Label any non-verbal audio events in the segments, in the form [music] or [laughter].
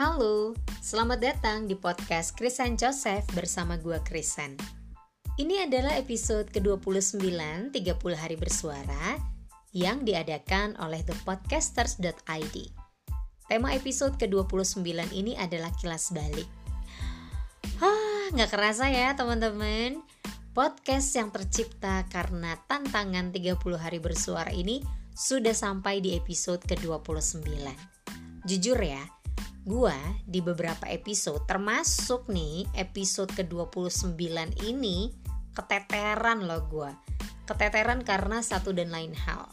Halo, selamat datang di podcast Krisan Joseph bersama gua Krisan. Ini adalah episode ke-29 30 hari bersuara yang diadakan oleh thepodcasters.id. Tema episode ke-29 ini adalah kilas balik. Hah, nggak kerasa ya teman-teman. Podcast yang tercipta karena tantangan 30 hari bersuara ini sudah sampai di episode ke-29. Jujur ya, gua di beberapa episode termasuk nih episode ke-29 ini keteteran loh gua. Keteteran karena satu dan lain hal.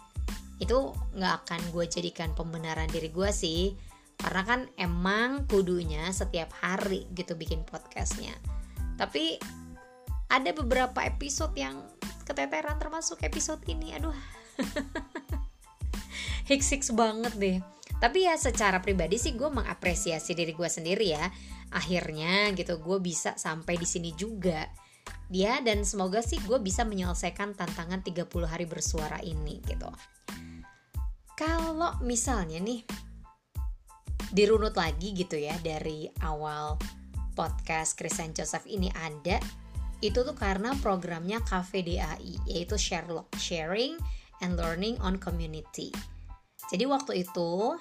Itu nggak akan gue jadikan pembenaran diri gue sih karena kan emang kudunya setiap hari gitu bikin podcastnya tapi ada beberapa episode yang keteteran termasuk episode ini aduh [laughs] hicks banget deh tapi ya secara pribadi sih gue mengapresiasi diri gue sendiri ya. Akhirnya gitu gue bisa sampai di sini juga. Dia dan semoga sih gue bisa menyelesaikan tantangan 30 hari bersuara ini gitu. Kalau misalnya nih dirunut lagi gitu ya dari awal podcast Christian Joseph ini ada itu tuh karena programnya KVDAI yaitu Sherlock Sharing and Learning on Community. Jadi waktu itu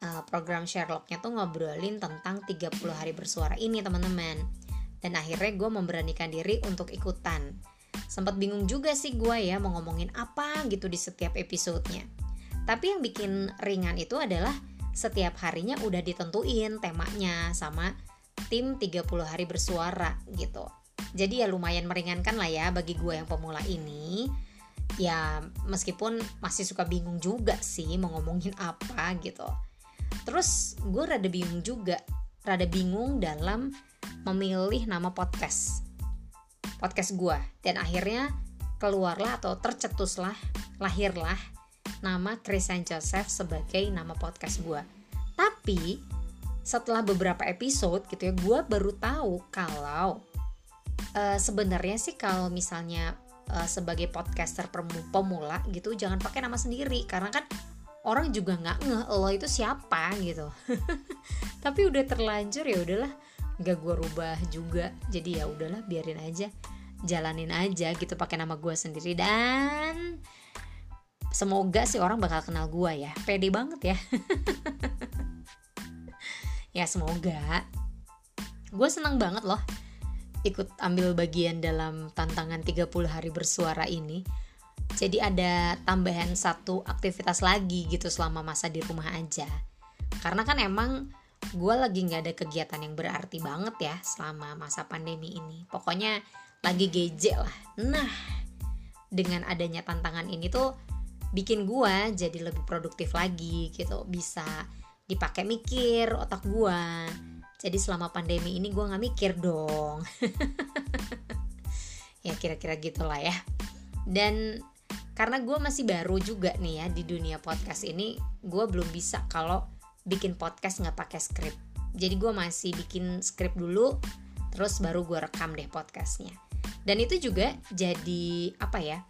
eh, program Sherlocknya tuh ngobrolin tentang 30 hari bersuara ini teman-teman. Dan akhirnya gue memberanikan diri untuk ikutan. Sempat bingung juga sih gue ya mau ngomongin apa gitu di setiap episodenya. Tapi yang bikin ringan itu adalah setiap harinya udah ditentuin temanya sama tim 30 hari bersuara gitu. Jadi ya lumayan meringankan lah ya bagi gue yang pemula ini. Ya meskipun masih suka bingung juga sih mau ngomongin apa gitu. Terus gue rada bingung juga, rada bingung dalam memilih nama podcast. Podcast gue dan akhirnya keluarlah atau tercetuslah, lahirlah nama Christian Joseph sebagai nama podcast gue. Tapi setelah beberapa episode gitu ya, gue baru tahu kalau uh, sebenarnya sih kalau misalnya uh, sebagai podcaster pemula gitu jangan pakai nama sendiri. Karena kan orang juga nggak ngeh lo itu siapa? gitu. [laughs] Tapi udah terlanjur ya udahlah nggak gue rubah juga. Jadi ya udahlah biarin aja jalanin aja gitu pakai nama gue sendiri. Dan semoga sih orang bakal kenal gue ya. Pede banget ya. [laughs] Ya semoga. Gue senang banget loh ikut ambil bagian dalam tantangan 30 hari bersuara ini jadi ada tambahan satu aktivitas lagi gitu selama masa di rumah aja. Karena kan emang gue lagi nggak ada kegiatan yang berarti banget ya selama masa pandemi ini. Pokoknya lagi geje lah. Nah dengan adanya tantangan ini tuh bikin gue jadi lebih produktif lagi gitu. Bisa dipakai mikir otak gue jadi selama pandemi ini gue nggak mikir dong. [laughs] Ya kira-kira gitulah ya. Dan karena gue masih baru juga nih ya di dunia podcast ini gue belum bisa kalau bikin podcast nggak pakai skrip jadi gue masih bikin skrip dulu terus baru gue rekam deh podcastnya. Dan itu juga jadi apa ya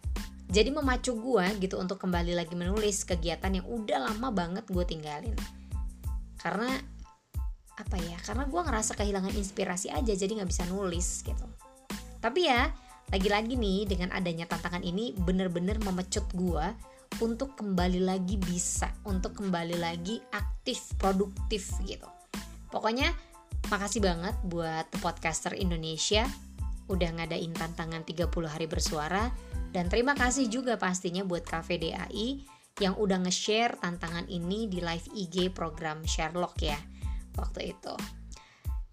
jadi memacu gue gitu untuk kembali lagi menulis kegiatan yang udah lama banget gue tinggalin. Karena apa ya karena gue ngerasa kehilangan inspirasi aja jadi nggak bisa nulis gitu. Tapi ya lagi-lagi nih dengan adanya tantangan ini bener-bener memecut gue untuk kembali lagi bisa untuk kembali lagi aktif produktif gitu. Pokoknya makasih banget buat podcaster Indonesia udah ngadain tantangan 30 hari bersuara dan terima kasih juga pastinya buat KVDAI yang udah nge-share tantangan ini di live IG program Sherlock ya waktu itu.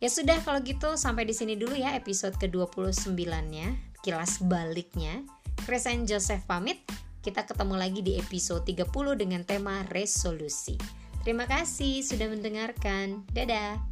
Ya sudah kalau gitu sampai di sini dulu ya episode ke-29-nya, kilas baliknya. Kresen Joseph pamit. Kita ketemu lagi di episode 30 dengan tema resolusi. Terima kasih sudah mendengarkan. Dadah.